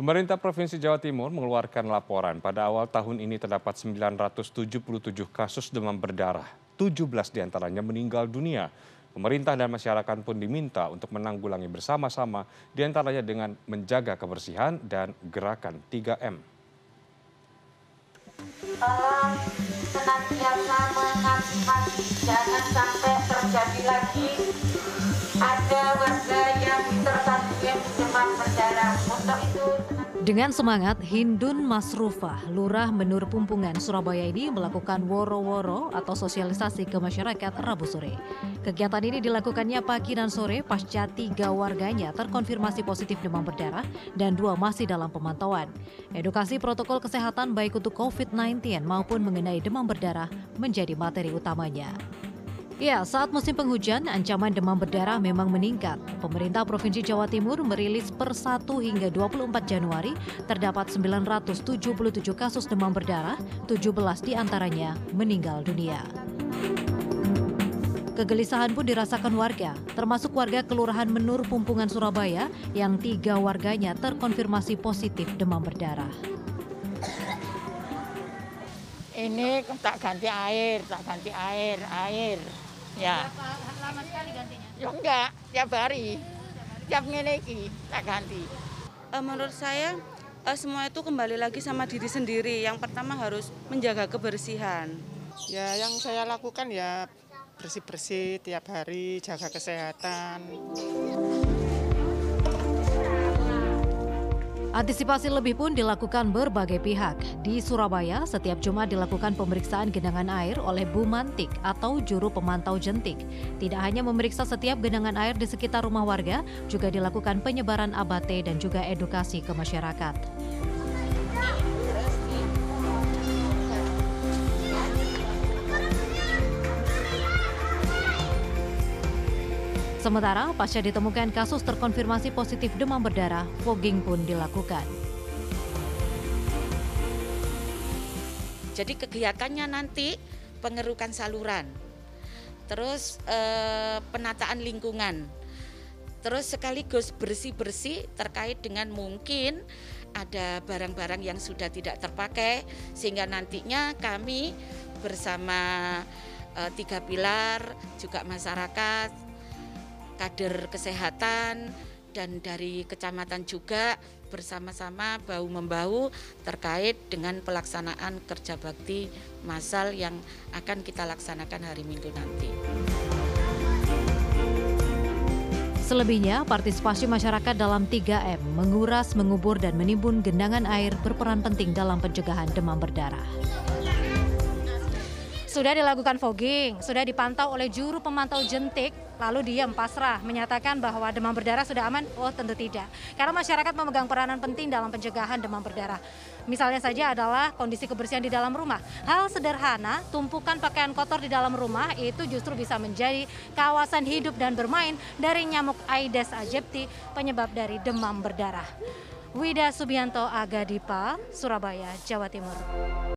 Pemerintah Provinsi Jawa Timur mengeluarkan laporan pada awal tahun ini terdapat 977 kasus demam berdarah. 17 di antaranya meninggal dunia. Pemerintah dan masyarakat pun diminta untuk menanggulangi bersama-sama di antaranya dengan menjaga kebersihan dan gerakan 3M. Tolong jangan sampai terjadi lagi ada dengan semangat, Hindun Masrufah, Lurah Menur Pumpungan, Surabaya ini melakukan woro-woro atau sosialisasi ke masyarakat Rabu sore. Kegiatan ini dilakukannya pagi dan sore pasca tiga warganya terkonfirmasi positif demam berdarah dan dua masih dalam pemantauan. Edukasi protokol kesehatan baik untuk COVID-19 maupun mengenai demam berdarah menjadi materi utamanya. Ya, saat musim penghujan, ancaman demam berdarah memang meningkat. Pemerintah Provinsi Jawa Timur merilis per 1 hingga 24 Januari terdapat 977 kasus demam berdarah, 17 di antaranya meninggal dunia. Kegelisahan pun dirasakan warga, termasuk warga Kelurahan Menur Pumpungan Surabaya yang tiga warganya terkonfirmasi positif demam berdarah. Ini tak ganti air, tak ganti air, air. Ya. Berapa lama sekali gantinya? Ya enggak, tiap hari. Tiap ngeleki tak ganti. Uh, menurut saya uh, semua itu kembali lagi sama diri sendiri. Yang pertama harus menjaga kebersihan. Ya yang saya lakukan ya bersih-bersih tiap hari, jaga kesehatan. Antisipasi lebih pun dilakukan berbagai pihak. Di Surabaya, setiap Jumat dilakukan pemeriksaan genangan air oleh Bumantik atau juru pemantau jentik. Tidak hanya memeriksa setiap genangan air di sekitar rumah warga, juga dilakukan penyebaran abate dan juga edukasi ke masyarakat. Sementara pasca ditemukan kasus terkonfirmasi positif demam berdarah, fogging pun dilakukan. Jadi kegiatannya nanti pengerukan saluran, terus eh, penataan lingkungan, terus sekaligus bersih-bersih terkait dengan mungkin ada barang-barang yang sudah tidak terpakai sehingga nantinya kami bersama eh, tiga pilar juga masyarakat kader kesehatan dan dari kecamatan juga bersama-sama bahu-membahu terkait dengan pelaksanaan kerja bakti masal yang akan kita laksanakan hari Minggu nanti. Selebihnya, partisipasi masyarakat dalam 3M, menguras, mengubur, dan menimbun genangan air berperan penting dalam pencegahan demam berdarah. Sudah dilakukan fogging, sudah dipantau oleh juru pemantau jentik, lalu diam pasrah menyatakan bahwa demam berdarah sudah aman? Oh tentu tidak. Karena masyarakat memegang peranan penting dalam pencegahan demam berdarah. Misalnya saja adalah kondisi kebersihan di dalam rumah. Hal sederhana, tumpukan pakaian kotor di dalam rumah itu justru bisa menjadi kawasan hidup dan bermain dari nyamuk Aedes aegypti penyebab dari demam berdarah. Wida Subianto Agadipa, Surabaya, Jawa Timur.